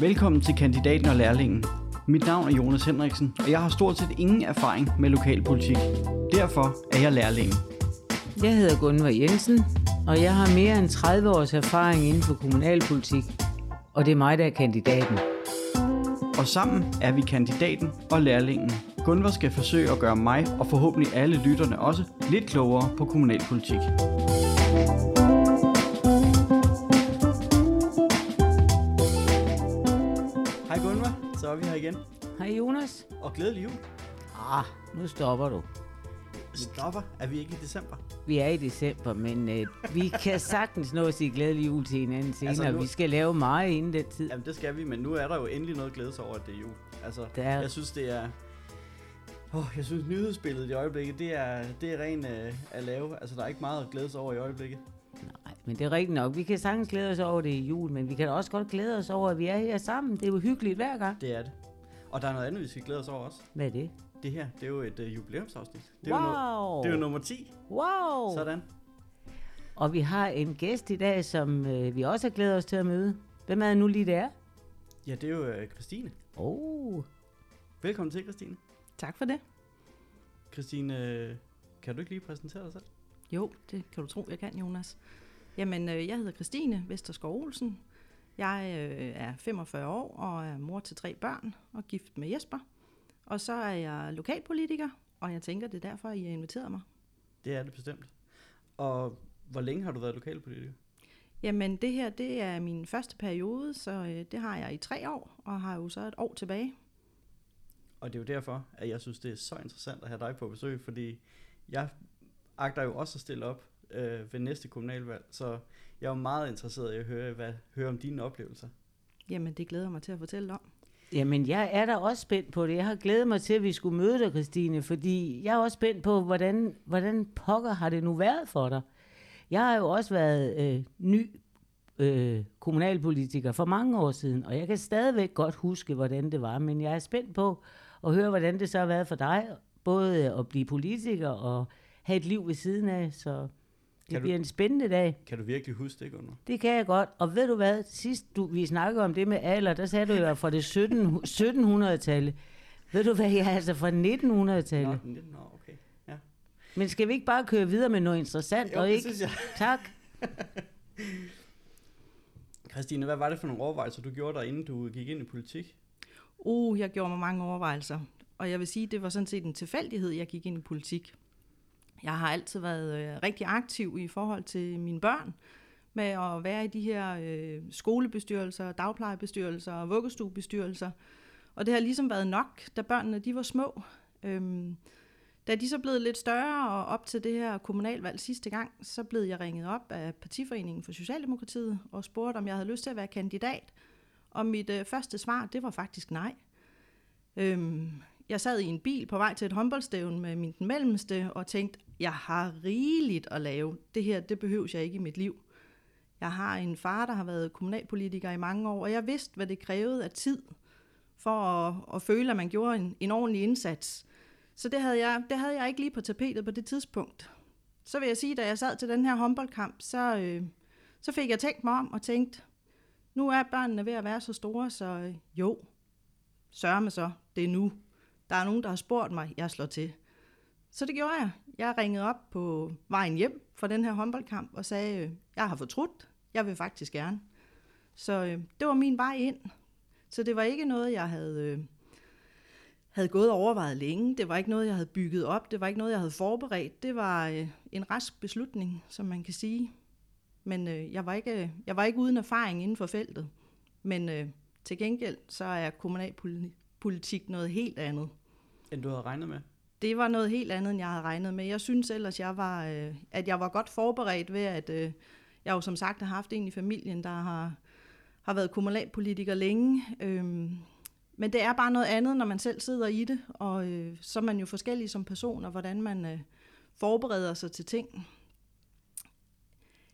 Velkommen til Kandidaten og Lærlingen. Mit navn er Jonas Henriksen, og jeg har stort set ingen erfaring med lokalpolitik. Derfor er jeg lærlingen. Jeg hedder Gunvar Jensen, og jeg har mere end 30 års erfaring inden for kommunalpolitik. Og det er mig, der er kandidaten. Og sammen er vi kandidaten og lærlingen. Gunvar skal forsøge at gøre mig, og forhåbentlig alle lytterne også, lidt klogere på kommunalpolitik. Er vi her igen. Hej Jonas. Og glædelig jul. Ah, nu stopper du. Stopper, er vi ikke i december? Vi er i december, men øh, vi kan sagtens nå at sige glædelig jul til hinanden senere. Altså, Altså, nu- Vi skal lave meget inden den tid. Jamen det skal vi, men nu er der jo endelig noget glæde over, at det er jul. Altså, Der er- jeg synes det er... Oh, jeg synes nyhedsbilledet i øjeblikket, det er, det er ren øh, at lave. Altså der er ikke meget at glæde sig over i øjeblikket. Nej, men det er rigtigt nok. Vi kan sagtens glæde os over det i jul, men vi kan også godt glæde os over, at vi er her sammen. Det er jo hyggeligt hver gang. Det er det. Og der er noget andet, vi skal glæde os over også. Hvad er det? Det her, det er jo et uh, jubilæumsafsnit. Det er, jo Wow! no, det er jo nummer 10. Wow! Sådan. Og vi har en gæst i dag, som øh, vi også har glædet os til at møde. Hvem er det nu lige der? Ja, det er jo uh, Christine. Oh, Velkommen til, Christine. Tak for det. Christine, øh, kan du ikke lige præsentere dig selv? Jo, det kan du tro, jeg kan, Jonas. Jamen, øh, jeg hedder Christine Vesterskov Olsen. Jeg øh, er 45 år og er mor til tre børn og gift med Jesper. Og så er jeg lokalpolitiker, og jeg tænker, det er derfor, I har inviteret mig. Det er det bestemt. Og hvor længe har du været lokalpolitiker? Jamen, det her, det er min første periode, så øh, det har jeg i tre år, og har jo så et år tilbage. Og det er jo derfor, at jeg synes, det er så interessant at have dig på besøg, fordi jeg agter jo også at stille op øh, ved næste kommunalvalg, så jeg er jo meget interesseret i at høre, hvad, høre om dine oplevelser. Jamen, det glæder jeg mig til at fortælle om. Jamen, jeg er da også spændt på det. Jeg har glædet mig til, at vi skulle møde dig, Christine, fordi jeg er også spændt på, hvordan, hvordan pokker har det nu været for dig? Jeg har jo også været øh, ny øh, kommunalpolitiker for mange år siden, og jeg kan stadigvæk godt huske, hvordan det var, men jeg er spændt på at høre, hvordan det så har været for dig, både at blive politiker og have et liv ved siden af, så det Kan du- bliver en spændende dag. Kan du virkelig huske det, Gunnar? Det kan jeg godt. Og ved du hvad, sidst du, vi snakkede om det med alder, der sagde du jo fra det 17, 1700-tallet. Ved du hvad, jeg er altså fra 1900-tallet. Nå, nå, okay. Ja. Men skal vi ikke bare køre videre med noget interessant? Jo, og det ikke? synes jeg. Tak. Christine, hvad var det for nogle overvejelser, du gjorde dig, inden du gik ind i politik? Uh, jeg gjorde mig mange overvejelser. Og jeg vil sige, det var sådan set en tilfældighed, jeg gik ind i politik. Jeg har altid været øh, rigtig aktiv i forhold til mine børn, med at være i de her øh, skolebestyrelser, dagplejebestyrelser og vuggestuebestyrelser. Og det har ligesom været nok, da børnene de var små. Øhm, da de så blev lidt større og op til det her kommunalvalg sidste gang, så blev jeg ringet op af Partiforeningen for Socialdemokratiet og spurgte, om jeg havde lyst til at være kandidat. Og mit øh, første svar, det var faktisk nej. Øhm, jeg sad i en bil på vej til et håndboldstævn med min mellemste og tænkte, jeg har rigeligt at lave. Det her, det behøver jeg ikke i mit liv. Jeg har en far, der har været kommunalpolitiker i mange år, og jeg vidste, hvad det krævede af tid for at, at føle, at man gjorde en, en ordentlig indsats. Så det havde, jeg, det havde jeg ikke lige på tapetet på det tidspunkt. Så vil jeg sige, da jeg sad til den her håndboldkamp, så, øh, så fik jeg tænkt mig om og tænkt, nu er børnene ved at være så store, så øh, jo, sørg med så, det er nu. Der er nogen, der har spurgt mig, jeg slår til. Så det gjorde jeg. Jeg ringede op på vejen hjem fra den her håndboldkamp og sagde, øh, jeg har fortrudt, jeg vil faktisk gerne. Så øh, det var min vej ind. Så det var ikke noget, jeg havde, øh, havde gået og overvejet længe. Det var ikke noget, jeg havde bygget op. Det var ikke noget, jeg havde forberedt. Det var øh, en rask beslutning, som man kan sige. Men øh, jeg, var ikke, øh, jeg var ikke uden erfaring inden for feltet. Men øh, til gengæld, så er kommunalpolitik noget helt andet. End du havde regnet med? Det var noget helt andet, end jeg havde regnet med. Jeg synes ellers, jeg var, øh, at jeg var godt forberedt ved, at øh, jeg jo som sagt har haft en i familien, der har, har været kommunalpolitiker længe. Øhm, men det er bare noget andet, når man selv sidder i det, og øh, så er man jo forskellig som person, og hvordan man øh, forbereder sig til ting.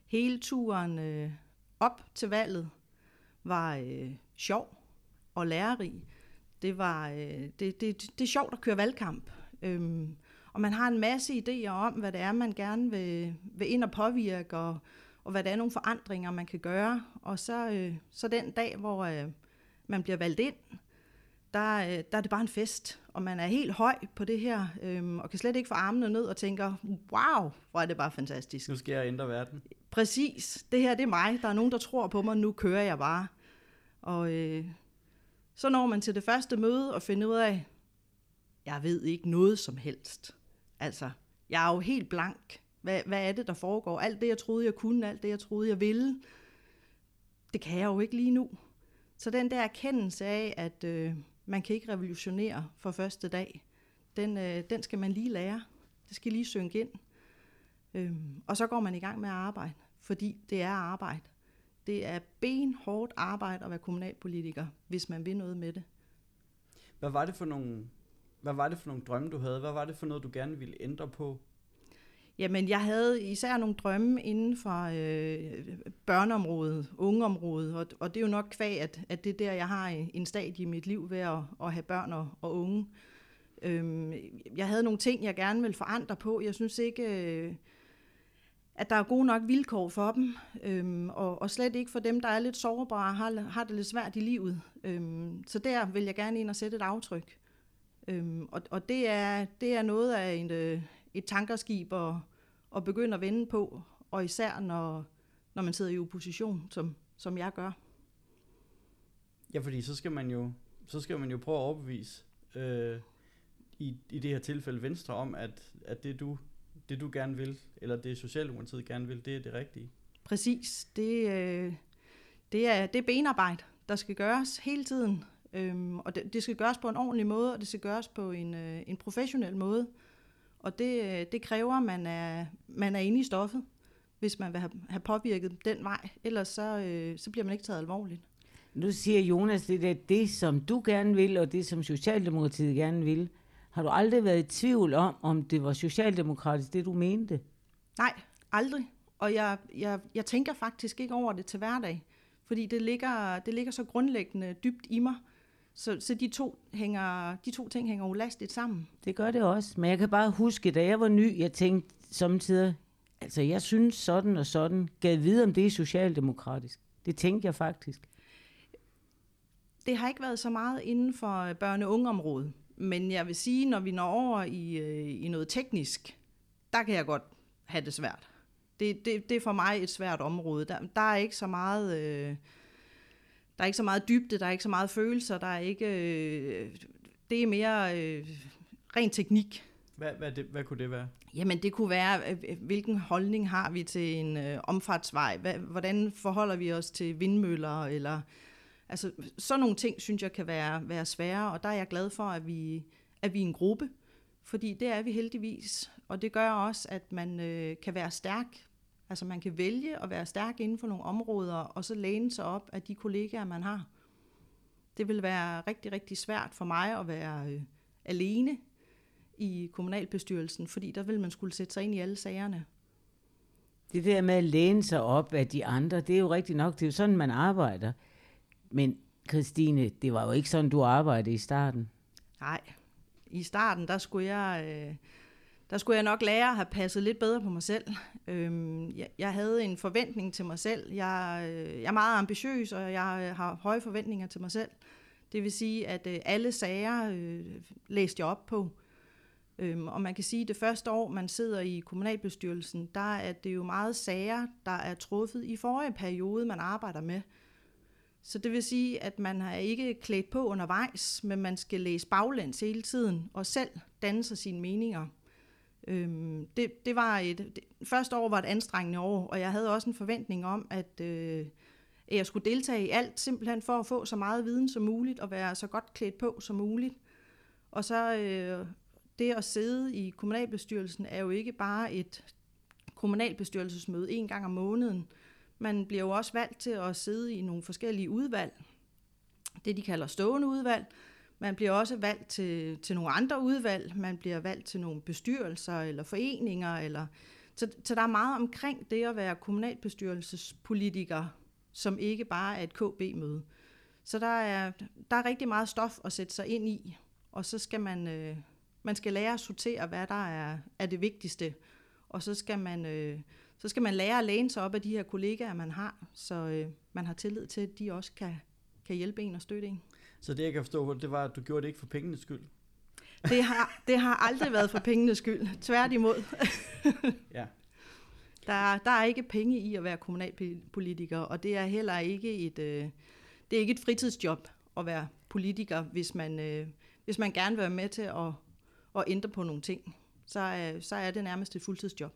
Hele turen øh, op til valget var øh, sjov og lærerig. Det, var, øh, det, det, det er sjovt at køre valgkamp. Øhm, og man har en masse idéer om, hvad det er, man gerne vil, vil ind og påvirke, og, og hvad det er nogle forandringer, man kan gøre. Og så, øh, så den dag, hvor øh, man bliver valgt ind, der, øh, der er det bare en fest, og man er helt høj på det her, øhm, og kan slet ikke få armene ned og tænker, wow, hvor er det bare fantastisk. Nu skal jeg ændre verden. Præcis, det her det er mig, der er nogen, der tror på mig, nu kører jeg bare. Og øh, så når man til det første møde og finder ud af, jeg ved ikke noget som helst. Altså, jeg er jo helt blank. Hvad, hvad er det, der foregår? Alt det, jeg troede, jeg kunne, alt det, jeg troede, jeg ville, det kan jeg jo ikke lige nu. Så den der erkendelse af, at øh, man kan ikke revolutionere for første dag, den, øh, den skal man lige lære. Det skal lige synke ind. Øhm, og så går man i gang med at arbejde, fordi det er arbejde. Det er benhårdt arbejde at være kommunalpolitiker, hvis man vil noget med det. Hvad var det for nogle, hvad var det for nogle drømme, du havde? Hvad var det for noget, du gerne ville ændre på? Jamen, jeg havde især nogle drømme inden for øh, børneområdet, ungeområdet, og, og det er jo nok kvæg, at, at det er der, jeg har øh, en stadie i mit liv ved at, at have børn og, og unge. Øhm, jeg havde nogle ting, jeg gerne ville forandre på. Jeg synes ikke, øh, at der er gode nok vilkår for dem, øhm, og, og slet ikke for dem, der er lidt sårbare og har, har det lidt svært i livet. Øhm, så der vil jeg gerne ind og sætte et aftryk. Øhm, og og det, er, det er noget af en, øh, et tankerskib at, at begynde at vende på, og især når, når man sidder i opposition, som, som jeg gør. Ja, fordi så skal man jo, så skal man jo prøve at overbevise øh, i, i det her tilfælde Venstre om, at, at det, du, det du gerne vil, eller det Socialdemokratiet gerne vil, det er det rigtige. Præcis. Det, øh, det, er, det er benarbejde, der skal gøres hele tiden. Øhm, og det, det skal gøres på en ordentlig måde, og det skal gøres på en, øh, en professionel måde. Og det, øh, det kræver, at man er, man er inde i stoffet, hvis man vil have, have påvirket den vej. Ellers så, øh, så bliver man ikke taget alvorligt. Nu siger Jonas, det er det, som du gerne vil, og det, som Socialdemokratiet gerne vil. Har du aldrig været i tvivl om, om det var socialdemokratisk, det du mente? Nej, aldrig. Og jeg, jeg, jeg tænker faktisk ikke over det til hverdag, fordi det ligger, det ligger så grundlæggende dybt i mig. Så, så de, to hænger, de to ting hænger ulastigt sammen. Det gør det også, men jeg kan bare huske, da jeg var ny, jeg tænkte samtidig, altså jeg synes sådan og sådan, gav vide om det er socialdemokratisk. Det tænkte jeg faktisk. Det har ikke været så meget inden for børne- og ungeområdet. Men jeg vil sige, når vi når over i, øh, i noget teknisk, der kan jeg godt have det svært. Det, det, det er for mig et svært område. Der, der er ikke så meget... Øh, der er ikke så meget dybde, der er ikke så meget følelser, der er ikke... Øh, det er mere øh, ren teknik. Hvad, hvad, det, hvad kunne det være? Jamen det kunne være, øh, hvilken holdning har vi til en øh, omfartsvej? Hvad, hvordan forholder vi os til vindmøller? Eller, altså, sådan nogle ting, synes jeg, kan være, være svære, og der er jeg glad for, at vi, at vi er en gruppe, fordi det er vi heldigvis. Og det gør også, at man øh, kan være stærk. Altså man kan vælge at være stærk inden for nogle områder, og så læne sig op af de kollegaer, man har. Det vil være rigtig, rigtig svært for mig at være øh, alene i kommunalbestyrelsen, fordi der vil man skulle sætte sig ind i alle sagerne. Det der med at læne sig op af de andre, det er jo rigtigt nok, det er jo sådan, man arbejder. Men Christine, det var jo ikke sådan, du arbejdede i starten. Nej, i starten, der skulle jeg, øh, der skulle jeg nok lære at have passet lidt bedre på mig selv. Øhm, jeg, jeg havde en forventning til mig selv. Jeg, øh, jeg er meget ambitiøs, og jeg øh, har høje forventninger til mig selv. Det vil sige, at øh, alle sager øh, læste jeg op på. Øhm, og man kan sige, at det første år, man sidder i kommunalbestyrelsen, der er det jo meget sager, der er truffet i forrige periode, man arbejder med. Så det vil sige, at man har ikke klædt på undervejs, men man skal læse baglæns hele tiden og selv danne sig sine meninger. Øhm, det, det var et, det, første år var et anstrengende år, og jeg havde også en forventning om, at, øh, at jeg skulle deltage i alt, simpelthen for at få så meget viden som muligt og være så godt klædt på som muligt. Og så øh, det at sidde i kommunalbestyrelsen er jo ikke bare et kommunalbestyrelsesmøde en gang om måneden. Man bliver jo også valgt til at sidde i nogle forskellige udvalg. Det, de kalder stående udvalg. Man bliver også valgt til, til nogle andre udvalg. Man bliver valgt til nogle bestyrelser eller foreninger. Eller, så, så der er meget omkring det at være kommunalbestyrelsespolitiker, som ikke bare er et KB-møde. Så der er, der er rigtig meget stof at sætte sig ind i, og så skal man, øh, man skal lære at sortere, hvad der er, er det vigtigste, og så skal man, øh, så skal man lære at læne sig op af de her kollegaer, man har, så øh, man har tillid til, at de også kan, kan hjælpe en og støtte en. Så det, jeg kan forstå, det var, at du gjorde det ikke for pengenes skyld? Det har, det har aldrig været for pengenes skyld. Tværtimod. ja. Der, der er ikke penge i at være kommunalpolitiker, og det er heller ikke et, øh, det er ikke et fritidsjob at være politiker, hvis man, øh, hvis man gerne vil være med til at, at ændre på nogle ting. Så, øh, så er det nærmest et fuldtidsjob.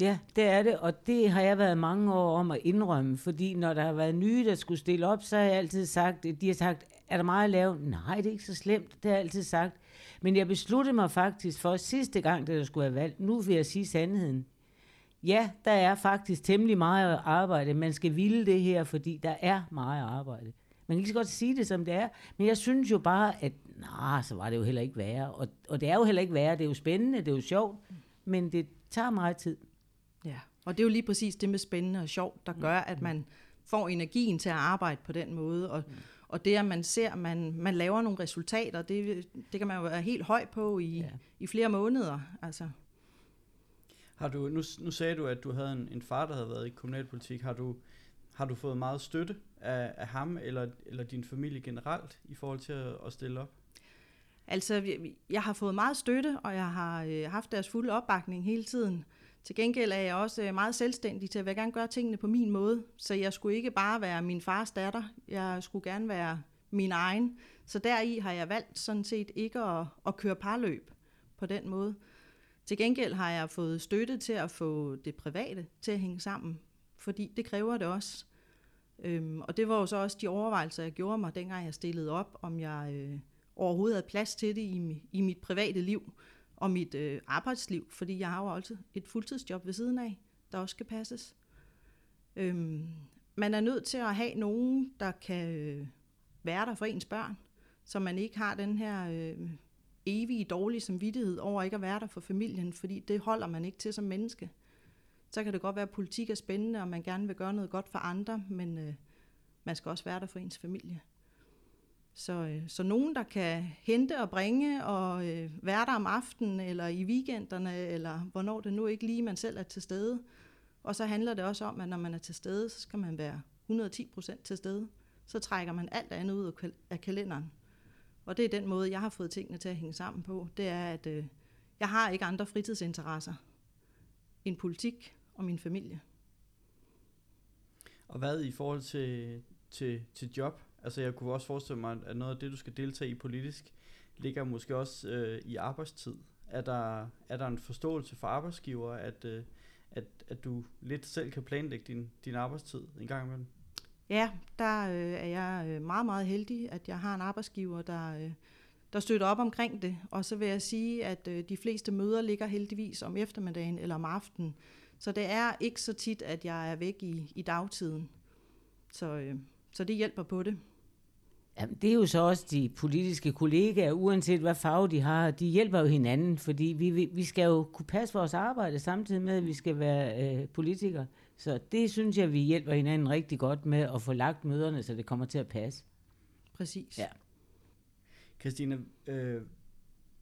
Ja, det er det, og det har jeg været mange år om at indrømme, fordi når der har været nye, der skulle stille op, så har jeg altid sagt, de har sagt, er der meget at lave? Nej, det er ikke så slemt, det har jeg altid sagt. Men jeg besluttede mig faktisk for sidste gang, da der skulle have valgt, nu vil jeg sige sandheden. Ja, der er faktisk temmelig meget arbejde. Man skal ville det her, fordi der er meget arbejde. Man kan lige så godt sige det, som det er. Men jeg synes jo bare, at nej, så var det jo heller ikke værre. Og, og det er jo heller ikke værre. Det er jo spændende, det er jo sjovt. Men det tager meget tid. Ja, og det er jo lige præcis det med spændende og sjovt, der gør, at man får energien til at arbejde på den måde. Og, og det, at man ser, at man, man laver nogle resultater, det, det kan man jo være helt høj på i, ja. i flere måneder. Altså. Har du, nu, nu sagde du, at du havde en, en far, der havde været i kommunalpolitik. Har du, har du fået meget støtte af, af ham eller, eller din familie generelt i forhold til at, at stille op? Altså, jeg har fået meget støtte, og jeg har øh, haft deres fulde opbakning hele tiden. Til gengæld er jeg også øh, meget selvstændig til at jeg gerne gøre tingene på min måde. Så jeg skulle ikke bare være min fars datter. Jeg skulle gerne være min egen. Så deri har jeg valgt sådan set ikke at, at køre parløb på den måde. Til gengæld har jeg fået støtte til at få det private til at hænge sammen, fordi det kræver det også. Øhm, og det var jo så også de overvejelser, jeg gjorde mig, dengang jeg stillede op, om jeg øh, overhovedet havde plads til det i, i mit private liv og mit øh, arbejdsliv, fordi jeg har jo altid et fuldtidsjob ved siden af, der også skal passes. Øhm, man er nødt til at have nogen, der kan øh, være der for ens børn, så man ikke har den her øh, evige dårlige samvittighed over ikke at være der for familien, fordi det holder man ikke til som menneske. Så kan det godt være, at politik er spændende, og man gerne vil gøre noget godt for andre, men øh, man skal også være der for ens familie. Så, øh, så nogen, der kan hente og bringe og øh, være der om aftenen, eller i weekenderne, eller hvornår det nu ikke lige man selv er til stede. Og så handler det også om, at når man er til stede, så skal man være 110 procent til stede. Så trækker man alt andet ud af kalenderen. Og det er den måde, jeg har fået tingene til at hænge sammen på. Det er, at øh, jeg har ikke andre fritidsinteresser end politik og min familie. Og hvad i forhold til, til, til job? Altså jeg kunne også forestille mig, at noget af det, du skal deltage i politisk, ligger måske også øh, i arbejdstid. Er der, er der en forståelse for arbejdsgiver, at, øh, at, at du lidt selv kan planlægge din, din arbejdstid en gang imellem? Ja, der øh, er jeg øh, meget, meget heldig, at jeg har en arbejdsgiver, der, øh, der støtter op omkring det. Og så vil jeg sige, at øh, de fleste møder ligger heldigvis om eftermiddagen eller om aftenen. Så det er ikke så tit, at jeg er væk i, i dagtiden. Så, øh, så det hjælper på det. Jamen, det er jo så også de politiske kollegaer, uanset hvad farve de har, de hjælper jo hinanden, fordi vi, vi, vi skal jo kunne passe vores arbejde samtidig med, at vi skal være øh, politikere. Så det synes jeg, vi hjælper hinanden rigtig godt med at få lagt møderne, så det kommer til at passe. Præcis. Ja. Christine, øh,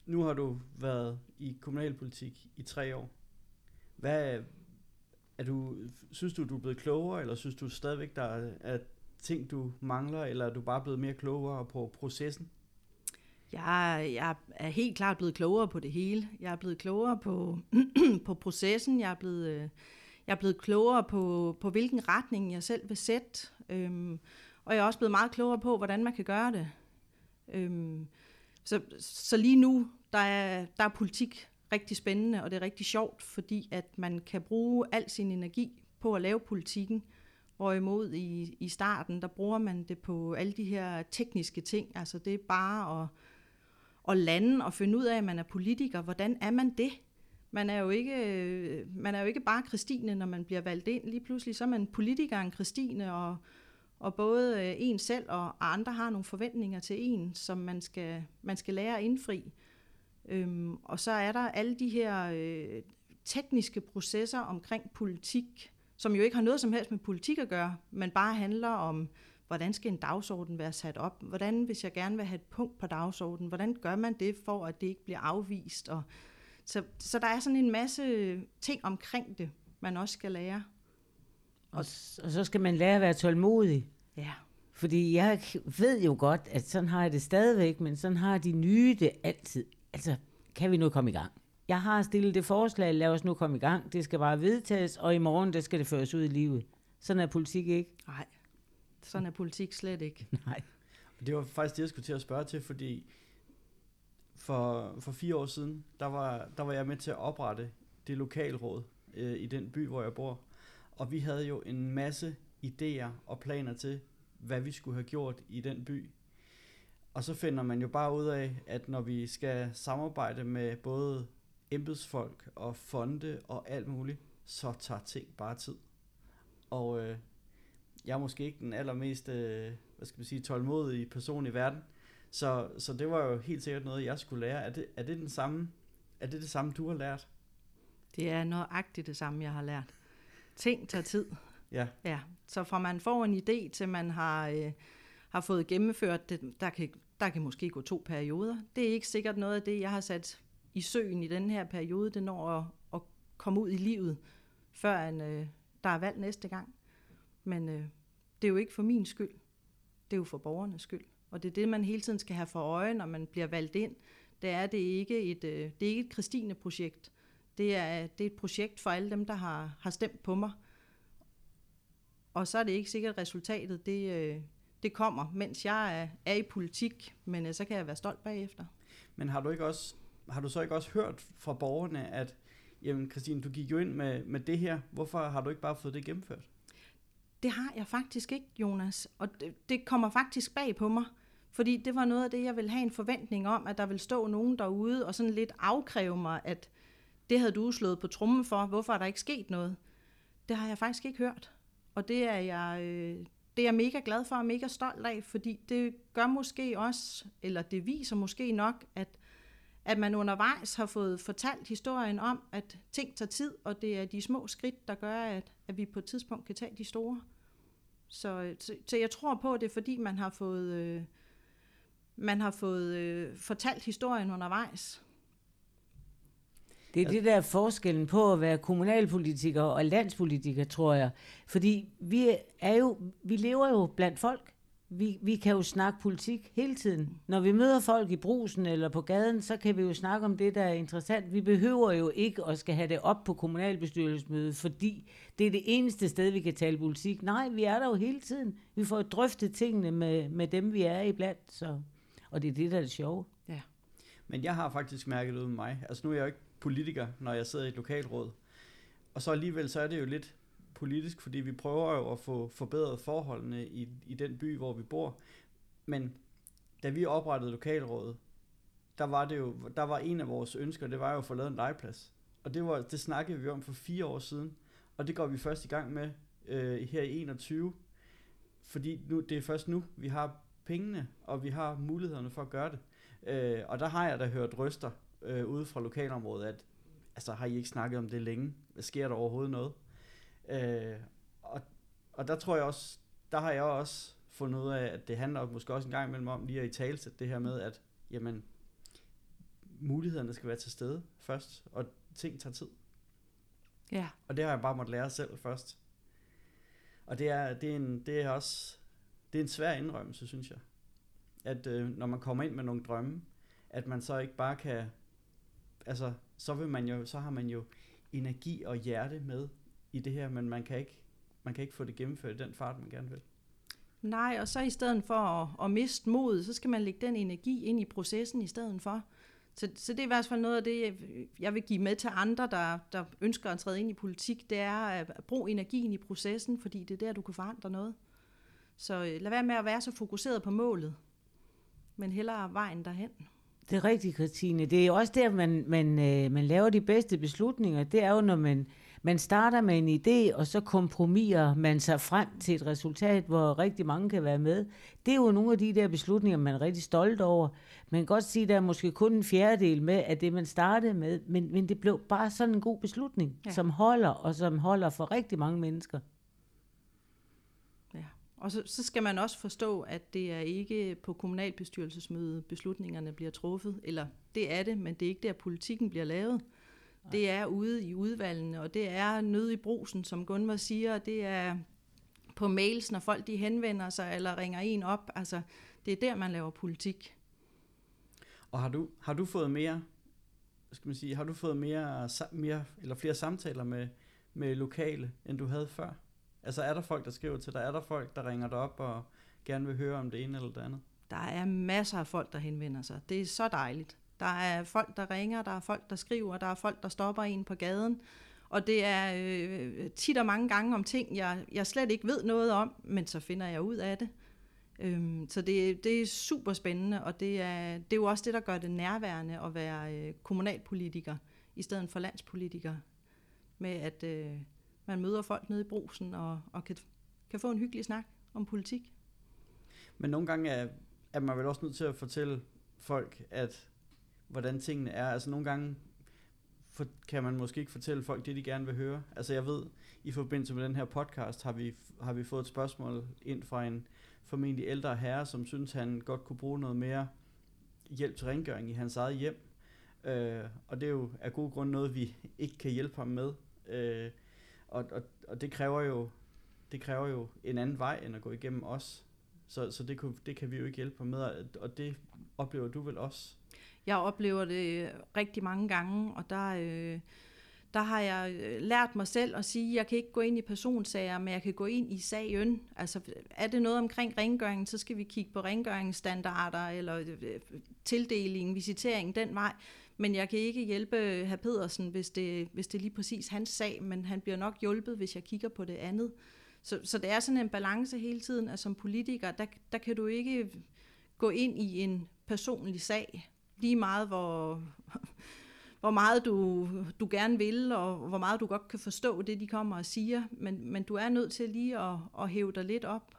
nu har du været i kommunalpolitik i tre år. Hvad er du, synes du, du er blevet klogere, eller synes du stadigvæk, der er, er ting, du mangler, eller er du bare blevet mere klogere på processen? Jeg, jeg er helt klart blevet klogere på det hele. Jeg er blevet klogere på, på processen. Jeg er blevet, øh, jeg er blevet klogere på, på, hvilken retning jeg selv vil sætte. Øhm, og jeg er også blevet meget klogere på, hvordan man kan gøre det. Øhm, så, så lige nu, der er, der er politik rigtig spændende, og det er rigtig sjovt, fordi at man kan bruge al sin energi på at lave politikken, hvorimod i, i starten, der bruger man det på alle de her tekniske ting. Altså det er bare at, at lande og finde ud af, at man er politiker. Hvordan er man det? Man er jo ikke, man er jo ikke bare Christine, når man bliver valgt ind. Lige pludselig så er man politikeren Christine, og, og både øh, en selv og andre har nogle forventninger til en, som man skal, man skal lære at indfri. Øhm, og så er der alle de her øh, tekniske processer omkring politik, som jo ikke har noget som helst med politik at gøre, men bare handler om, hvordan skal en dagsorden være sat op? Hvordan, hvis jeg gerne vil have et punkt på dagsordenen, hvordan gør man det, for at det ikke bliver afvist? Og, så, så der er sådan en masse ting omkring det, man også skal lære. Og, og så skal man lære at være tålmodig. Ja, Fordi jeg ved jo godt, at sådan har jeg det stadigvæk, men sådan har de nye det altid. Altså, kan vi nu komme i gang? Jeg har stillet det forslag, lad os nu komme i gang. Det skal bare vedtages, og i morgen, der skal det føres ud i livet. Sådan er politik ikke. Nej, sådan er politik slet ikke. Nej. Det var faktisk det, jeg skulle til at spørge til, fordi for, for fire år siden, der var, der var jeg med til at oprette det lokalråd øh, i den by, hvor jeg bor. Og vi havde jo en masse idéer og planer til, hvad vi skulle have gjort i den by. Og så finder man jo bare ud af, at når vi skal samarbejde med både embedsfolk og fonde og alt muligt, så tager ting bare tid. Og øh, jeg er måske ikke den allermest, øh, hvad skal man sige, tålmodige person i verden, så, så det var jo helt sikkert noget, jeg skulle lære. Er det, er det den samme, er det det samme, du har lært? Det er nøjagtigt det samme, jeg har lært. Ting tager tid. Ja. Ja, så fra man får en idé til man har, øh, har fået gennemført det, der kan, der kan måske gå to perioder. Det er ikke sikkert noget af det, jeg har sat i søen i den her periode, det når at, at komme ud i livet, før en, øh, der er valg næste gang. Men øh, det er jo ikke for min skyld. Det er jo for borgernes skyld. Og det er det, man hele tiden skal have for øje, når man bliver valgt ind. Det er, det ikke et, øh, det er ikke et Christine-projekt. Det er, det er et projekt for alle dem, der har, har stemt på mig. Og så er det ikke sikkert, at resultatet det, øh, det kommer, mens jeg er, er i politik, men øh, så kan jeg være stolt bagefter. Men har du ikke også har du så ikke også hørt fra borgerne, at jamen Christine, du gik jo ind med, med det her, hvorfor har du ikke bare fået det gennemført? Det har jeg faktisk ikke, Jonas, og det, det kommer faktisk bag på mig, fordi det var noget af det, jeg ville have en forventning om, at der vil stå nogen derude og sådan lidt afkræve mig, at det havde du slået på trummen for, hvorfor er der ikke sket noget? Det har jeg faktisk ikke hørt, og det er jeg, øh, det er jeg mega glad for og mega stolt af, fordi det gør måske også, eller det viser måske nok, at at man undervejs har fået fortalt historien om, at ting tager tid, og det er de små skridt, der gør, at, at vi på et tidspunkt kan tage de store. Så, så, så jeg tror på, at det er fordi, man har fået, øh, man har fået øh, fortalt historien undervejs. Det er det der forskellen på at være kommunalpolitiker og landspolitiker, tror jeg. Fordi vi, er jo, vi lever jo blandt folk vi, vi kan jo snakke politik hele tiden. Når vi møder folk i brusen eller på gaden, så kan vi jo snakke om det, der er interessant. Vi behøver jo ikke at skal have det op på kommunalbestyrelsesmødet, fordi det er det eneste sted, vi kan tale politik. Nej, vi er der jo hele tiden. Vi får drøftet tingene med, med dem, vi er iblandt. Så. Og det er det, der er det sjove. Ja. Men jeg har faktisk mærket ud med mig. Altså nu er jeg jo ikke politiker, når jeg sidder i et lokalråd. Og så alligevel, så er det jo lidt politisk, fordi vi prøver jo at få forbedret forholdene i, i den by, hvor vi bor. Men da vi oprettede lokalrådet, der var det jo, der var en af vores ønsker, det var jo at få lavet en legeplads. Og det, var, det snakkede vi om for fire år siden, og det går vi først i gang med øh, her i 21, fordi nu, det er først nu, vi har pengene, og vi har mulighederne for at gøre det. Øh, og der har jeg da hørt røster øh, ude fra lokalområdet, at altså, har I ikke snakket om det længe? Hvad Sker der overhovedet noget? Øh, og, og der tror jeg også, der har jeg også fundet ud af, at det handler måske også en gang imellem om lige at i talsætte det her med, at jamen, mulighederne skal være til stede først, og ting tager tid. Ja. Og det har jeg bare måttet lære selv først. Og det er, det er, en, det er også det er en svær indrømmelse, synes jeg. At øh, når man kommer ind med nogle drømme, at man så ikke bare kan, altså, så vil man jo, så har man jo energi og hjerte med i det her, men man kan ikke, man kan ikke få det gennemført i den fart, man gerne vil. Nej, og så i stedet for at, at miste mod, så skal man lægge den energi ind i processen i stedet for. Så, så det er i hvert fald noget af det, jeg vil give med til andre, der, der ønsker at træde ind i politik, det er at bruge energien i processen, fordi det er der, du kan forandre noget. Så øh, lad være med at være så fokuseret på målet, men hellere vejen derhen. Det er rigtigt, Christine. Det er også der, man, man, øh, man laver de bedste beslutninger. Det er jo, når man, man starter med en idé, og så kompromiser man sig frem til et resultat, hvor rigtig mange kan være med. Det er jo nogle af de der beslutninger, man er rigtig stolt over. Man kan godt sige, at der er måske kun en fjerdedel med af det, man startede med, men, men det blev bare sådan en god beslutning, ja. som holder, og som holder for rigtig mange mennesker. Ja, og så, så skal man også forstå, at det er ikke på kommunalbestyrelsesmødet, beslutningerne bliver truffet, eller det er det, men det er ikke der, politikken bliver lavet. Det er ude i udvalgene, og det er nød i brusen, som Gunvar siger, det er på mails, når folk de henvender sig eller ringer en op. Altså, det er der, man laver politik. Og har du, har du fået mere, skal man sige, har du fået mere, mere eller flere samtaler med, med lokale, end du havde før? Altså er der folk, der skriver til dig? Er der folk, der ringer dig op og gerne vil høre om det ene eller det andet? Der er masser af folk, der henvender sig. Det er så dejligt. Der er folk, der ringer, der er folk, der skriver, der er folk, der stopper en på gaden. Og det er øh, tit og mange gange om ting, jeg, jeg slet ikke ved noget om, men så finder jeg ud af det. Øhm, så det, det er super spændende, og det er, det er jo også det, der gør det nærværende at være øh, kommunalpolitiker, i stedet for landspolitiker. Med at øh, man møder folk nede i brusen og, og kan, kan få en hyggelig snak om politik. Men nogle gange er, er man vel også nødt til at fortælle folk, at hvordan tingene er. Altså nogle gange for, kan man måske ikke fortælle folk det, de gerne vil høre. Altså jeg ved, i forbindelse med den her podcast, har vi, har vi fået et spørgsmål ind fra en formentlig ældre herre, som synes, han godt kunne bruge noget mere hjælp til rengøring i hans eget hjem. Øh, og det er jo af god grund noget, vi ikke kan hjælpe ham med. Øh, og, og, og det kræver jo det kræver jo en anden vej, end at gå igennem os. Så, så det, kunne, det kan vi jo ikke hjælpe ham med, og det oplever du vel også? Jeg oplever det øh, rigtig mange gange, og der, øh, der har jeg øh, lært mig selv at sige, at jeg kan ikke gå ind i personsager, men jeg kan gå ind i sagen. Altså er det noget omkring rengøringen, så skal vi kigge på rengøringsstandarder, eller øh, tildeling, visitering, den vej. Men jeg kan ikke hjælpe herr Pedersen, hvis det, hvis det er lige præcis hans sag, men han bliver nok hjulpet, hvis jeg kigger på det andet. Så, så det er sådan en balance hele tiden, at som politiker, der, der kan du ikke gå ind i en personlig sag, lige meget hvor, hvor meget du, du gerne vil, og hvor meget du godt kan forstå det, de kommer og siger, men, men du er nødt til lige at, at hæve dig lidt op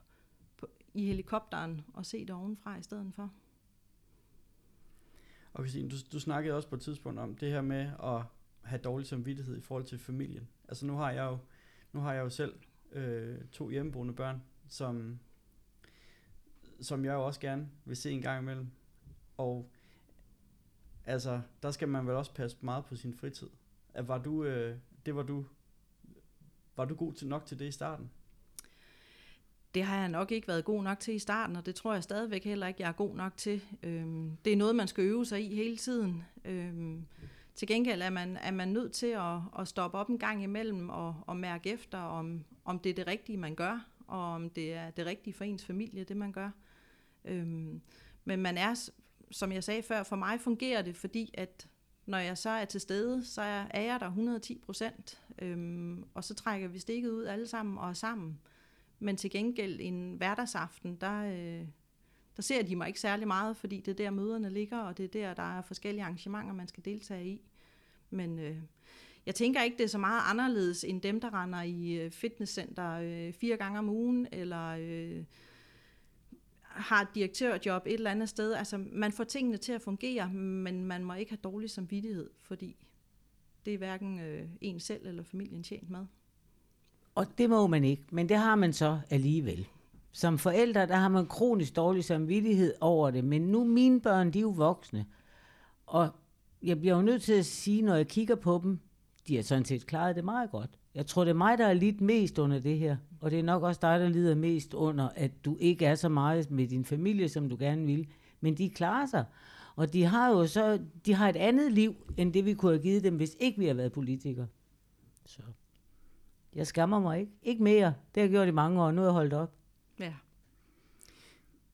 på, i helikopteren og se det ovenfra i stedet for. Og Christine, du, du snakkede også på et tidspunkt om det her med at have dårlig samvittighed i forhold til familien. Altså nu har jeg jo, nu har jeg jo selv øh, to hjemmeboende børn, som, som jeg jo også gerne vil se en gang imellem. Og altså, der skal man vel også passe meget på sin fritid. At var du, øh, det var du, var du god til nok til det i starten? Det har jeg nok ikke været god nok til i starten, og det tror jeg stadigvæk heller ikke, jeg er god nok til. Øhm, det er noget, man skal øve sig i hele tiden. Øhm, til gengæld er man, er man nødt til at, at stoppe op en gang imellem og, og mærke efter, om, om det er det rigtige, man gør, og om det er det rigtige for ens familie, det man gør. Øhm, men man er, som jeg sagde før, for mig fungerer det, fordi at når jeg så er til stede, så er jeg der 110 procent, øhm, og så trækker vi stikket ud alle sammen og er sammen. Men til gengæld en hverdagsaften, der, øh, der ser de mig ikke særlig meget, fordi det er der møderne ligger, og det er der, der er forskellige arrangementer, man skal deltage i. Men øh, jeg tænker ikke, det er så meget anderledes end dem, der render i øh, fitnesscenter øh, fire gange om ugen, eller øh, har et direktørjob et eller andet sted. Altså, man får tingene til at fungere, men man må ikke have dårlig samvittighed, fordi det er hverken øh, en selv eller familien tjent med. Og det må man ikke, men det har man så alligevel. Som forældre, der har man kronisk dårlig samvittighed over det, men nu mine børn, de er jo voksne. Og jeg bliver jo nødt til at sige, når jeg kigger på dem, de har sådan set klaret det meget godt. Jeg tror, det er mig, der er lidt mest under det her. Og det er nok også dig, der lider mest under, at du ikke er så meget med din familie, som du gerne vil. Men de klarer sig. Og de har jo så, de har et andet liv, end det vi kunne have givet dem, hvis ikke vi havde været politikere. Så jeg skammer mig ikke. Ikke mere. Det har jeg gjort i mange år. Nu er jeg holdt op. Ja.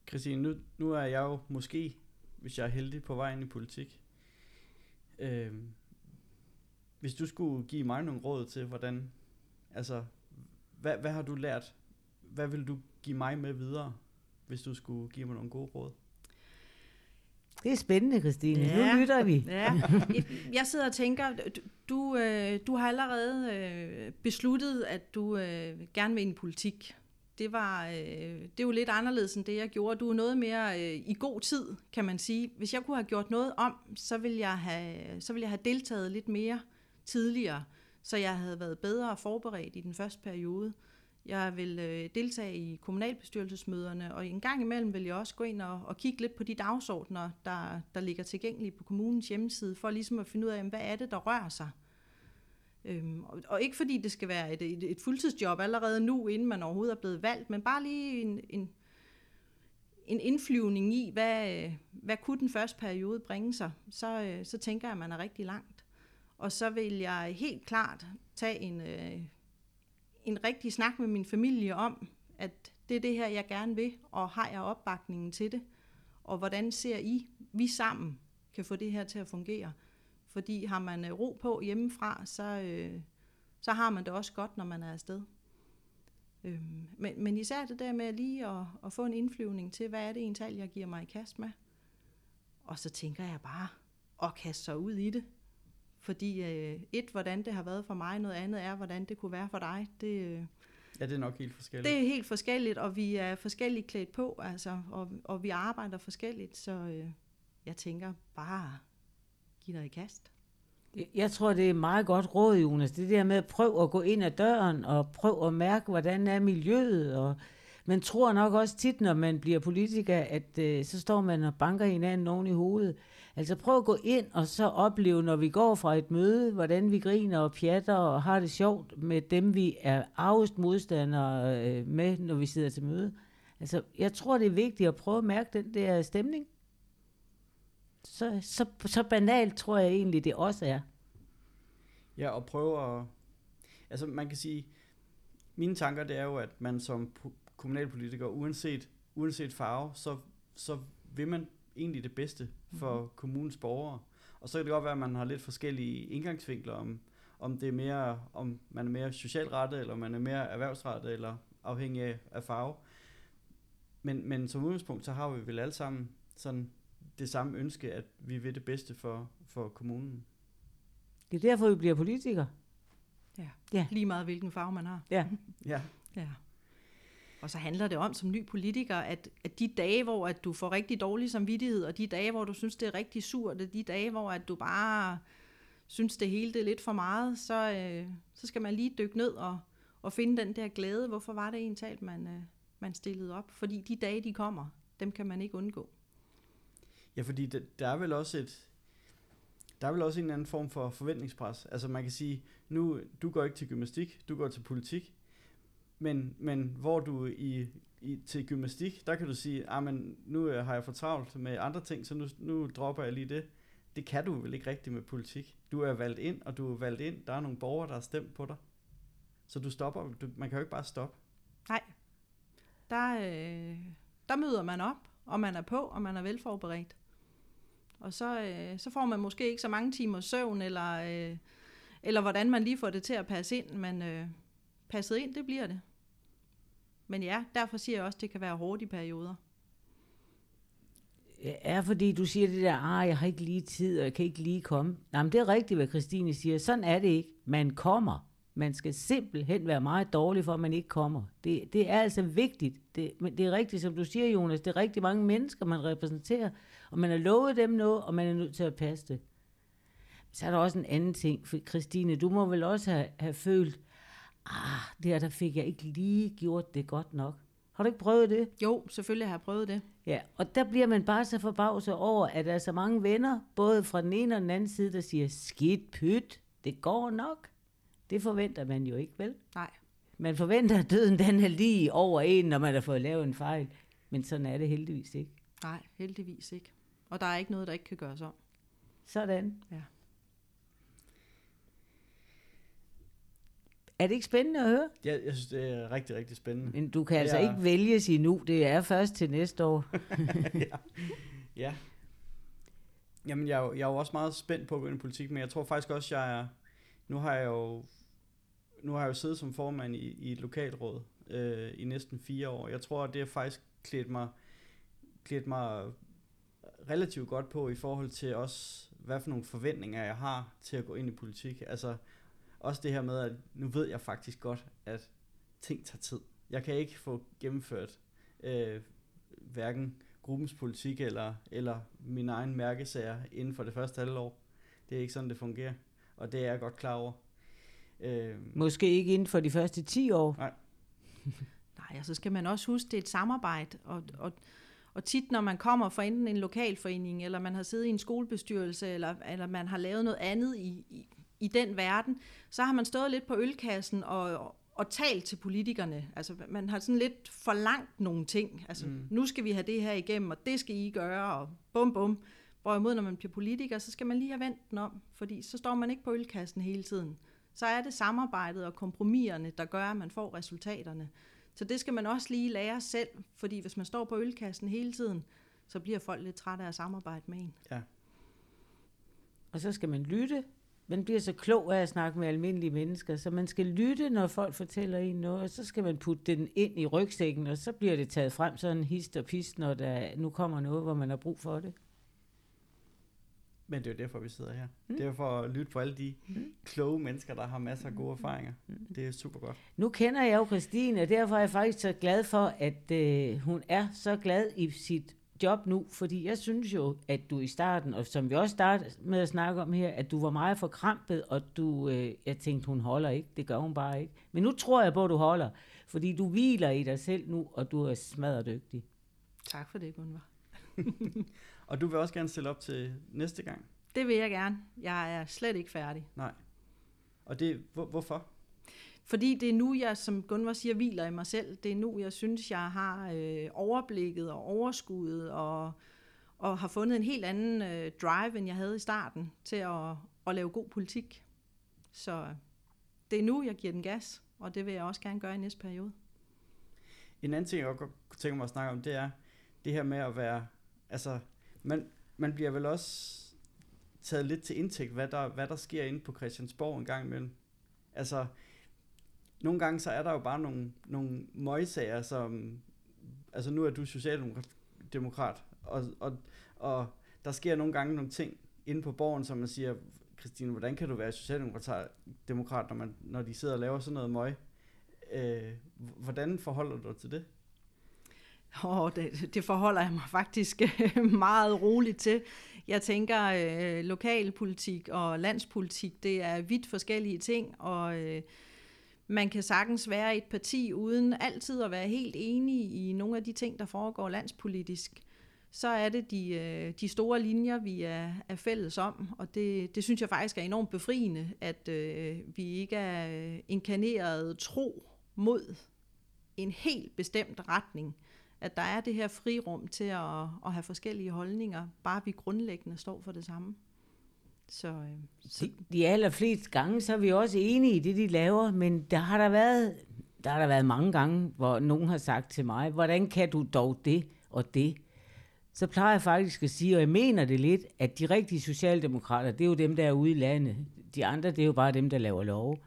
Christine, nu, nu er jeg jo måske, hvis jeg er heldig, på vej ind i politik. Øhm, hvis du skulle give mig nogle råd til, hvordan, altså, hvad, hvad har du lært? Hvad vil du give mig med videre, hvis du skulle give mig nogle gode råd? Det er spændende, Christine. Ja. Nu lytter vi. Ja. Jeg sidder og tænker, du, øh, du har allerede øh, besluttet, at du øh, gerne vil ind i politik. Det var det er jo lidt anderledes end det, jeg gjorde. Du er noget mere i god tid, kan man sige. Hvis jeg kunne have gjort noget om, så ville jeg have, så ville jeg have deltaget lidt mere tidligere, så jeg havde været bedre forberedt i den første periode. Jeg vil øh, deltage i kommunalbestyrelsesmøderne, og en gang imellem vil jeg også gå ind og, og kigge lidt på de dagsordner, der, der ligger tilgængelige på kommunens hjemmeside, for ligesom at finde ud af, hvad er det, der rører sig. Øhm, og, og ikke fordi det skal være et, et, et fuldtidsjob allerede nu, inden man overhovedet er blevet valgt, men bare lige en, en, en indflyvning i, hvad, hvad kunne den første periode bringe sig, så, øh, så tænker jeg, at man er rigtig langt. Og så vil jeg helt klart tage en, øh, en rigtig snak med min familie om, at det er det her, jeg gerne vil, og har jeg opbakningen til det? Og hvordan ser I, vi sammen kan få det her til at fungere? Fordi har man øh, ro på hjemmefra, så, øh, så har man det også godt, når man er afsted. Øhm, men, men især det der med lige at, at få en indflyvning til, hvad er det egentlig, jeg giver mig i kast med? Og så tænker jeg bare at kaste sig ud i det. Fordi øh, et, hvordan det har været for mig, noget andet er, hvordan det kunne være for dig. Det, øh, Ja, det er nok helt forskelligt. det er helt forskelligt, og vi er forskelligt klædt på, altså, og, og vi arbejder forskelligt, så øh, jeg tænker bare, giv dig i kast. Jeg tror, det er meget godt råd, Jonas. Det der med at prøve at gå ind ad døren og prøve at mærke, hvordan er miljøet. Og man tror nok også tit, når man bliver politiker, at øh, så står man og banker hinanden oven i hovedet. Altså prøv at gå ind og så opleve, når vi går fra et møde, hvordan vi griner og pjatter og har det sjovt med dem, vi er arvest modstandere øh, med, når vi sidder til møde. Altså, jeg tror, det er vigtigt at prøve at mærke den der stemning. Så, så, så banalt tror jeg egentlig, det også er. Ja, og prøve at... Altså, man kan sige, mine tanker, det er jo, at man som pu- kommunalpolitiker, uanset, uanset farve, så, så vil man egentlig det bedste for mm-hmm. kommunens borgere. Og så kan det godt være, at man har lidt forskellige indgangsvinkler, om, om det er mere, om man er mere socialrettet, eller om man er mere erhvervsrettet, eller afhængig af, af farve. Men, men som udgangspunkt, så har vi vel alle sammen sådan det samme ønske, at vi vil det bedste for, for kommunen. Det er derfor, vi bliver politikere. Ja. Ja. Lige meget hvilken farve man har. Ja. Ja, Ja. Og så handler det om som ny politiker, at, at de dage, hvor at du får rigtig dårlig samvittighed, og de dage, hvor du synes, det er rigtig surt, og de dage, hvor at du bare synes, det hele det er lidt for meget, så, øh, så skal man lige dykke ned og, og finde den der glæde. Hvorfor var det egentlig, man, øh, man stillede op? Fordi de dage, de kommer, dem kan man ikke undgå. Ja, fordi der, der er vel også et der er vel også en eller anden form for forventningspres. Altså man kan sige, nu du går ikke til gymnastik, du går til politik. Men, men hvor du i, i til gymnastik, der kan du sige, ah, men nu øh, har jeg for travlt med andre ting, så nu, nu dropper jeg lige det. Det kan du vel ikke rigtigt med politik. Du er valgt ind, og du er valgt ind. Der er nogle borgere, der har stemt på dig. Så du stopper. Du, man kan jo ikke bare stoppe. Nej, der, øh, der møder man op, og man er på, og man er velforberedt. Og så, øh, så får man måske ikke så mange timer søvn, eller, øh, eller hvordan man lige får det til at passe ind, men øh, passet ind, det bliver det. Men ja, derfor siger jeg også, at det kan være hårdt i perioder. er, fordi du siger det der, ah, jeg har ikke lige tid, og jeg kan ikke lige komme. Nej, men det er rigtigt, hvad Christine siger. Sådan er det ikke. Man kommer. Man skal simpelthen være meget dårlig, for at man ikke kommer. Det, det er altså vigtigt. Det, men det er rigtigt, som du siger, Jonas. Det er rigtig mange mennesker, man repræsenterer, og man har lovet dem noget, og man er nødt til at passe det. Så er der også en anden ting, for Christine, du må vel også have, have følt, ah, der, der fik jeg ikke lige gjort det godt nok. Har du ikke prøvet det? Jo, selvfølgelig har jeg prøvet det. Ja, og der bliver man bare så forbavset over, at der er så mange venner, både fra den ene og den anden side, der siger, skidt pyt, det går nok. Det forventer man jo ikke, vel? Nej. Man forventer, at døden den er lige over en, når man har fået lavet en fejl. Men sådan er det heldigvis ikke. Nej, heldigvis ikke. Og der er ikke noget, der ikke kan gøres om. Sådan. Ja. Er det ikke spændende at høre? Ja, jeg synes, det er rigtig, rigtig spændende. Men du kan altså Ja. ikke vælges endnu. Det er først til næste år. ja. ja. Jamen, jeg er, jo, jeg er jo også meget spændt på at gå ind i politik, men jeg tror faktisk også, jeg er... Nu har jeg jo, nu har jeg jo siddet som formand i, i et lokalråd øh, i næsten fire år. Jeg tror, at det har faktisk klædt mig, klædt mig relativt godt på i forhold til også, hvad for nogle forventninger jeg har til at gå ind i politik. Altså, også det her med, at nu ved jeg faktisk godt, at ting tager tid. Jeg kan ikke få gennemført øh, hverken gruppens politik eller, eller min egen mærkesager inden for det første halvår. Det er ikke sådan, det fungerer, og det er jeg godt klar over. Øh, Måske ikke inden for de første 10 år. Nej, og så skal man også huske, det er et samarbejde, og, og, og tit når man kommer fra enten en lokalforening, eller man har siddet i en skolebestyrelse, eller, eller man har lavet noget andet i, i, i den verden, så har man stået lidt på ølkassen og, og talt til politikerne. Altså, man har sådan lidt forlangt nogle ting. Altså, mm. nu skal vi have det her igennem, og det skal I gøre, og bum bum. Hvorimod, når man bliver politiker, så skal man lige have vendt den om, fordi så står man ikke på ølkassen hele tiden. Så er det samarbejdet og kompromiserne, der gør, at man får resultaterne. Så det skal man også lige lære selv, fordi hvis man står på ølkassen hele tiden, så bliver folk lidt trætte af at samarbejde med en. Ja. Og så skal man lytte. Man bliver så klog af at snakke med almindelige mennesker, så man skal lytte, når folk fortæller en noget, og så skal man putte den ind i rygsækken, og så bliver det taget frem sådan hist og pist, når der nu kommer noget, hvor man har brug for det. Men det er jo derfor, vi sidder her. Mm. Det er for at lytte på alle de mm. kloge mennesker, der har masser af gode erfaringer. Mm. Det er super godt. Nu kender jeg jo Christine, og derfor er jeg faktisk så glad for, at øh, hun er så glad i sit job nu, fordi jeg synes jo, at du i starten, og som vi også startede med at snakke om her, at du var meget forkrampet, og du, øh, jeg tænkte, hun holder ikke. Det gør hun bare ikke. Men nu tror jeg på, at du holder, fordi du hviler i dig selv nu, og du er smadret dygtig. Tak for det, Gunvar. og du vil også gerne stille op til næste gang? Det vil jeg gerne. Jeg er slet ikke færdig. Nej. Og det, hvor, hvorfor? Fordi det er nu, jeg, som Gunvar siger, hviler i mig selv. Det er nu, jeg synes, jeg har øh, overblikket og overskuddet og, og har fundet en helt anden øh, drive, end jeg havde i starten til at, at lave god politik. Så det er nu, jeg giver den gas, og det vil jeg også gerne gøre i næste periode. En anden ting, jeg godt kunne tænke mig at snakke om, det er det her med at være, altså, man, man bliver vel også taget lidt til indtægt, hvad der, hvad der sker inde på Christiansborg en gang imellem. Altså, nogle gange så er der jo bare nogle, nogle møgsager, som, altså nu er du socialdemokrat, og, og, og der sker nogle gange nogle ting inde på borgen, som man siger, Christine, hvordan kan du være socialdemokrat, når, man, når de sidder og laver sådan noget møg? Øh, hvordan forholder du dig til det? Oh, det, det forholder jeg mig faktisk øh, meget roligt til. Jeg tænker, øh, lokalpolitik og landspolitik, det er vidt forskellige ting, og øh, man kan sagtens være et parti uden altid at være helt enig i nogle af de ting, der foregår landspolitisk. Så er det de, øh, de store linjer, vi er, er fælles om, og det, det synes jeg faktisk er enormt befriende, at øh, vi ikke er øh, inkarneret tro mod en helt bestemt retning at der er det her frirum til at, at have forskellige holdninger, bare vi grundlæggende står for det samme. Så, øh, så. De, de allerfleste gange, så er vi også enige i det, de laver, men der har der været, der har der været mange gange, hvor nogen har sagt til mig, hvordan kan du dog det og det? Så plejer jeg faktisk at sige, og jeg mener det lidt, at de rigtige socialdemokrater, det er jo dem, der er ude i landet. De andre, det er jo bare dem, der laver lov.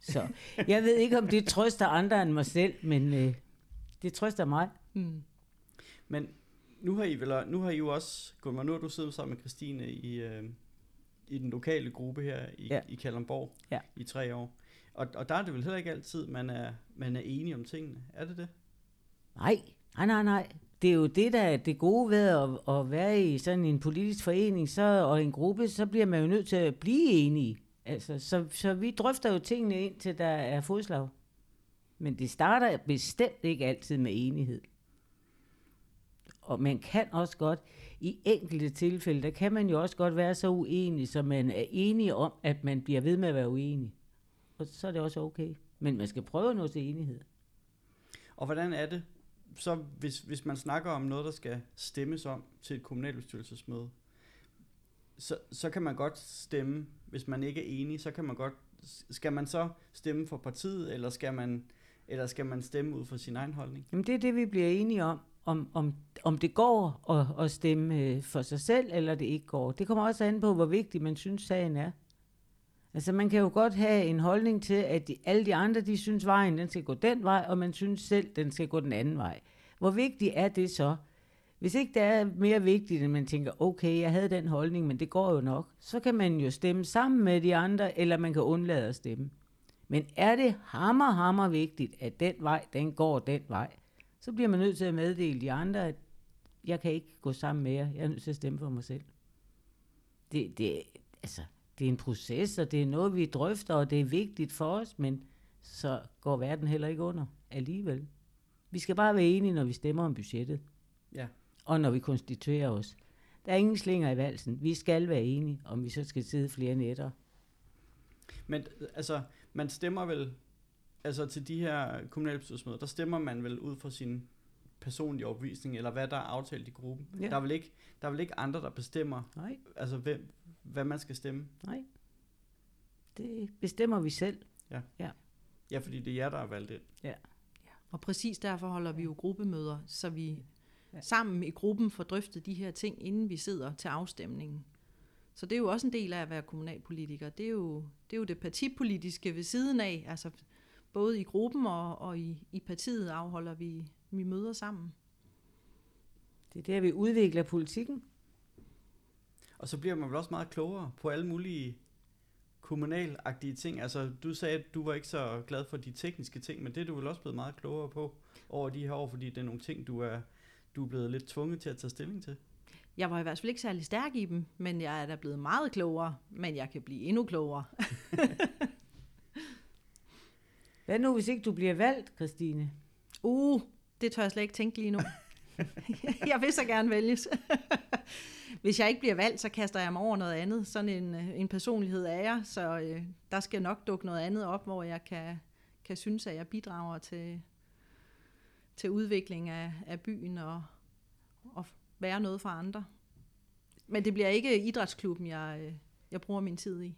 Så jeg ved ikke, om det trøster andre end mig selv, men øh, det trøster mig. Mm. Men nu har I vel, nu har I jo også, Gunnar, nu har du siddet sammen med Christine i, øh, i den lokale gruppe her i, ja. i Kalundborg ja. i tre år. Og, og der er det vel heller ikke altid, man er, man er enige om tingene. Er det det? Nej, nej, nej, nej. Det er jo det, der er det gode ved at, at være i sådan en politisk forening så, og en gruppe, så bliver man jo nødt til at blive enige. Altså, så, så vi drøfter jo tingene ind til der er fodslag. Men det starter bestemt ikke altid med enighed og man kan også godt, i enkelte tilfælde, der kan man jo også godt være så uenig, så man er enig om, at man bliver ved med at være uenig. Og så er det også okay. Men man skal prøve at nå til enighed. Og hvordan er det, så hvis, hvis man snakker om noget, der skal stemmes om til et kommunalbestyrelsesmøde, så, så kan man godt stemme, hvis man ikke er enig, så kan man godt, skal man så stemme for partiet, eller skal man, eller skal man stemme ud fra sin egen holdning? Jamen det er det, vi bliver enige om om, om, om det går at, at stemme øh, for sig selv, eller det ikke går. Det kommer også an på, hvor vigtig man synes, sagen er. Altså man kan jo godt have en holdning til, at de, alle de andre, de synes, vejen den skal gå den vej, og man synes selv, den skal gå den anden vej. Hvor vigtigt er det så? Hvis ikke det er mere vigtigt, end man tænker, okay, jeg havde den holdning, men det går jo nok, så kan man jo stemme sammen med de andre, eller man kan undlade at stemme. Men er det hammer, hammer vigtigt, at den vej, den går den vej, så bliver man nødt til at meddele de andre, at jeg kan ikke gå sammen med jer. Jeg er nødt til at stemme for mig selv. Det, det, altså, det er en proces, og det er noget, vi drøfter, og det er vigtigt for os, men så går verden heller ikke under alligevel. Vi skal bare være enige, når vi stemmer om budgettet. Ja. Og når vi konstituerer os. Der er ingen slinger i valsen. Vi skal være enige, om vi så skal sidde flere nætter. Men altså, man stemmer vel, altså til de her kommunalbestyrelsesmøder, der stemmer man vel ud fra sin personlige opvisning, eller hvad der er aftalt i gruppen. Ja. Der, er vel ikke, der er vel ikke andre, der bestemmer, Nej, altså hvem, hvad man skal stemme. nej. Det bestemmer vi selv. Ja, fordi det er jer, der er valgt ind. Og præcis derfor holder vi jo gruppemøder, så vi Ja. ja. sammen i gruppen får drøftet de her ting, inden vi sidder til afstemningen. Så det er jo også en del af at være kommunalpolitiker. Det er jo det, er jo det partipolitiske ved siden af. Altså både i gruppen og, og i, i partiet afholder vi, vi møder sammen. Det er der, vi udvikler politikken. Og så bliver man vel også meget klogere på alle mulige kommunalagtige ting. Altså, du sagde, at du var ikke så glad for de tekniske ting, men det er du vel også blevet meget klogere på over de her år, fordi det er nogle ting, du er, du er blevet lidt tvunget til at tage stilling til. Jeg var i hvert fald ikke særlig stærk i dem, men jeg er da blevet meget klogere, men jeg kan blive endnu klogere. Hvad nu, hvis ikke du bliver valgt, Christine? Uh, det tør jeg slet ikke tænke lige nu. jeg vil så gerne vælges. Hvis jeg ikke bliver valgt, så kaster jeg mig over noget andet. Sådan en, øh, en personlighed er jeg, så øh, der skal nok dukke noget andet op, hvor jeg kan, kan synes, at jeg bidrager til, til udvikling af, af byen og, og være noget for andre. Men det bliver ikke idrætsklubben, jeg, øh, jeg bruger min tid i.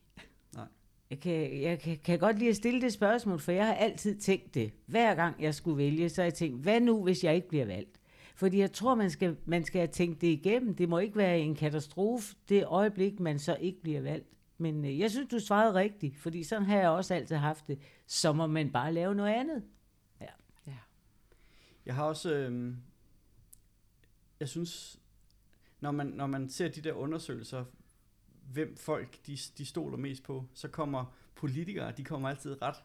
Jeg kan, jeg kan, kan godt lide at stille det spørgsmål, for jeg har altid tænkt det. Hver gang jeg skulle vælge, så har jeg tænkt, hvad nu, hvis jeg ikke bliver valgt? Fordi jeg tror, man skal, man skal have tænkt det igennem. Det må ikke være en katastrofe, det øjeblik, man så ikke bliver valgt. Men øh, jeg synes, du svarede rigtigt, fordi sådan har jeg også altid haft det. Så må man bare lave noget andet. Jeg har også, øh, jeg synes, når man, når man ser de der undersøgelser, hvem folk de, de stoler mest på, så kommer politikere, de kommer altid ret,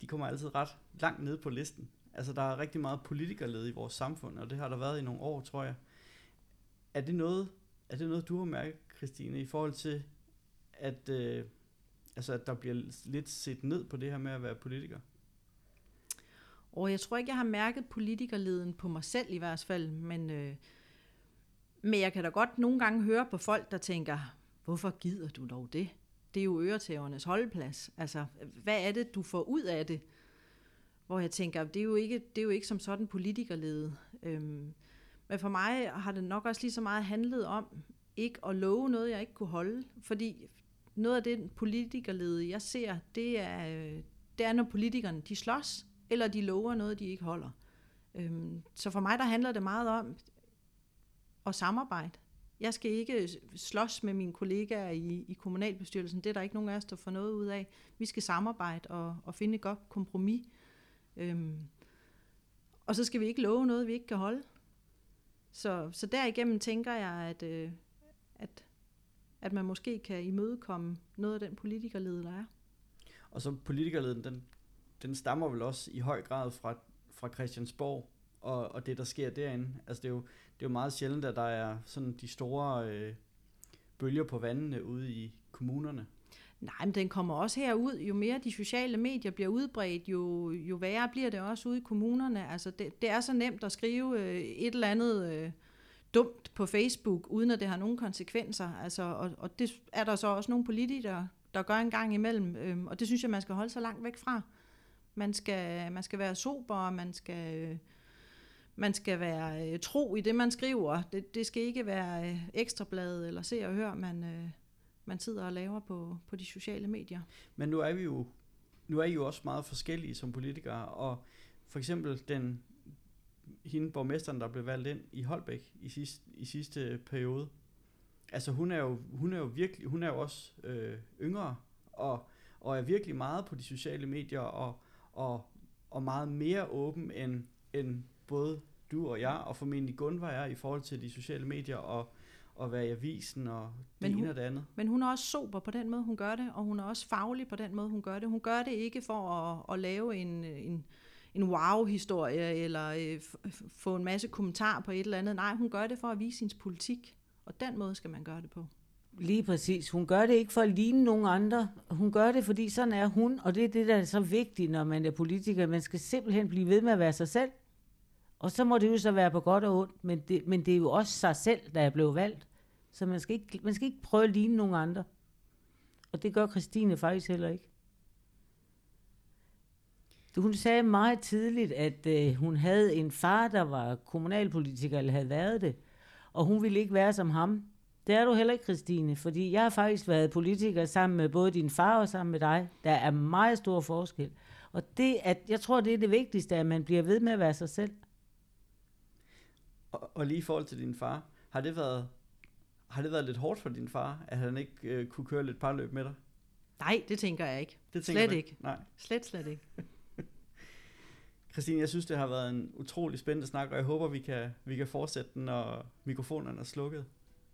de kommer altid ret langt ned på listen. Altså der er rigtig meget politikerled i vores samfund, og det har der været i nogle år, tror jeg. Er det noget, er det noget du har mærket, Christine, i forhold til, at, øh, altså, at der bliver lidt set ned på det her med at være politiker? Og jeg tror ikke, jeg har mærket politikerleden på mig selv i hvert fald, men, øh, men jeg kan da godt nogle gange høre på folk, der tænker, hvorfor gider du dog det? Det er jo øretævernes holdplads. Altså, hvad er det, du får ud af det? Hvor jeg tænker, det er jo ikke, det er jo ikke som sådan politikerlede. Øhm, men for mig har det nok også lige så meget handlet om ikke at love noget, jeg ikke kunne holde. Fordi noget af det politikerlede, jeg ser, det er, det er, når politikerne de slås, eller de lover noget, de ikke holder. Øhm, så for mig der handler det meget om at samarbejde. Jeg skal ikke slås med mine kollegaer i, i kommunalbestyrelsen. Det er der ikke nogen af os, der får noget ud af. Vi skal samarbejde og, og finde et godt kompromis. Øhm, og så skal vi ikke love noget, vi ikke kan holde. Så, så derigennem tænker jeg, at, øh, at, at man måske kan imødekomme noget af den politikerlede, der er. Og så politikerleden, den, den stammer vel også i høj grad fra, fra Christiansborg og, og det, der sker derinde. Altså det er jo, det er jo meget sjældent, at der er sådan de store øh, bølger på vandene ude i kommunerne. Nej, men den kommer også herud. Jo mere de sociale medier bliver udbredt, jo, jo værre bliver det også ude i kommunerne. Altså det, det er så nemt at skrive øh, et eller andet øh, dumt på Facebook, uden at det har nogen konsekvenser. Altså, og, og det er der så også nogle politikere, der gør en gang imellem. Øhm, og det synes jeg, man skal holde sig langt væk fra. Man skal, man skal være sober, og man skal, øh, man skal være øh, tro i det, man skriver. Det, det skal ikke være øh, ekstrabladet eller se og høre, man... Øh, man sidder og laver på, på de sociale medier. Men nu er vi jo, nu er I jo også meget forskellige som politikere, og for eksempel den, hende borgmesteren, der blev valgt ind i Holbæk i sidste, i sidste periode, altså hun er jo, hun er jo virkelig, hun er jo også øh, yngre, og, og er virkelig meget på de sociale medier, og, og, og meget mere åben end, end både du og jeg, og formentlig Gunvar er i forhold til de sociale medier, og, og være i avisen, og det Men hun- ene og det andet. Men hun er også sober på den måde, hun gør det, og hun er også faglig på den måde, hun gør det. Hun gør det ikke for at, at lave en, en, en wow-historie, eller øh, få en masse kommentarer på et eller andet. Nej, hun gør det for at vise sin politik, og den måde skal man gøre det på. Lige præcis. Hun gør det ikke for at ligne nogen andre. Hun gør det, fordi sådan er hun, og det er det, der er så vigtigt, når man er politiker. Man skal simpelthen blive ved med at være sig selv. Og så må det jo så være på godt og ondt, men det, men det er jo også sig selv, der er blevet valgt. Så man skal ikke, man skal ikke prøve at ligne nogen andre. Og det gør Christine faktisk heller ikke. Hun sagde meget tidligt, at øh, hun havde en far, der var kommunalpolitiker, eller havde været det, og hun ville ikke være som ham. Det er du heller ikke, Christine, fordi jeg har faktisk været politiker sammen med både din far og sammen med dig. Der er meget stor forskel. Og det, at, jeg tror, det er det vigtigste, at man bliver ved med at være sig selv. Og, og lige i forhold til din far, har det været, har det været lidt hårdt for din far, at han ikke øh, kunne køre lidt parløb med dig? Nej, det tænker jeg ikke. Det tænker Slet du ikke. Nej. Slet, slet ikke. Christine, jeg synes, det har været en utrolig spændende snak, og jeg håber, vi kan, vi kan fortsætte den, når mikrofonerne er slukket.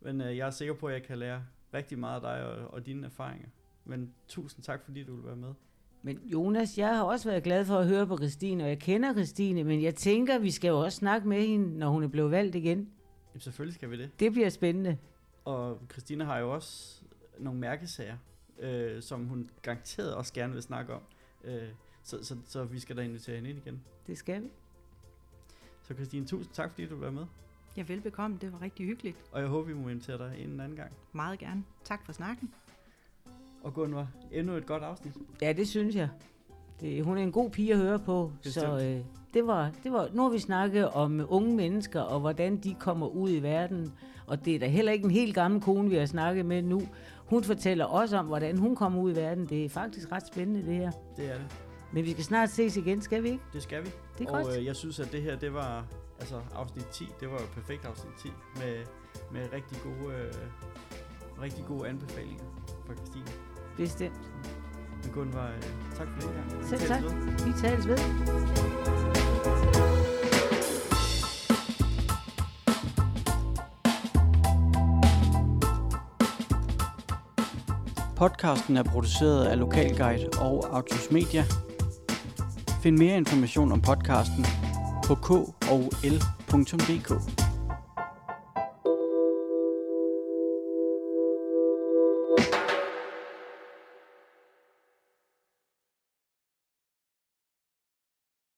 Men øh, jeg er sikker på, at jeg kan lære rigtig meget af dig og, og dine erfaringer. Men tusind tak, fordi du vil være med. Men Jonas, jeg har også været glad for at høre på Christine, og jeg kender Christine, men jeg tænker, vi skal jo også snakke med hende, når hun er blevet valgt igen. Jamen, selvfølgelig skal vi det. Det bliver spændende. Og Christina har jo også nogle mærkesager, øh, som hun garanteret også gerne vil snakke om. Øh, så, så, så vi skal da invitere hende ind igen. Det skal vi. Så Christine, tusind tak, fordi du være med. Ja, velbekomme. Det var rigtig hyggeligt. Og jeg håber, vi må invitere dig en anden gang. Meget gerne. Tak for snakken. Og Gunvar, endnu et godt afsnit. Ja, det synes jeg. Det, hun er en god pige at høre på. Bestemt. Så øh, det var, det var, nu har vi snakket om unge mennesker, og hvordan de kommer ud i verden. Og det er da heller ikke en helt gammel kone, vi har snakket med nu. Hun fortæller også om, hvordan hun kommer ud i verden. Det er faktisk ret spændende, det her. Det er det. Men vi skal snart ses igen, skal vi ikke? Det skal vi. Det er og godt. øh, jeg synes, at det her, det var altså afsnit 10, det var jo perfekt afsnit 10, med, med rigtig gode, øh, rigtig gode anbefalinger fra Christine. Bestemt. Men Gunvar, øh, tak for den gang. Selv tak. ved. Vi tales ved. Podcasten er produceret af Lokalguide og Autos Media. Find mere information om podcasten på k og l.dk.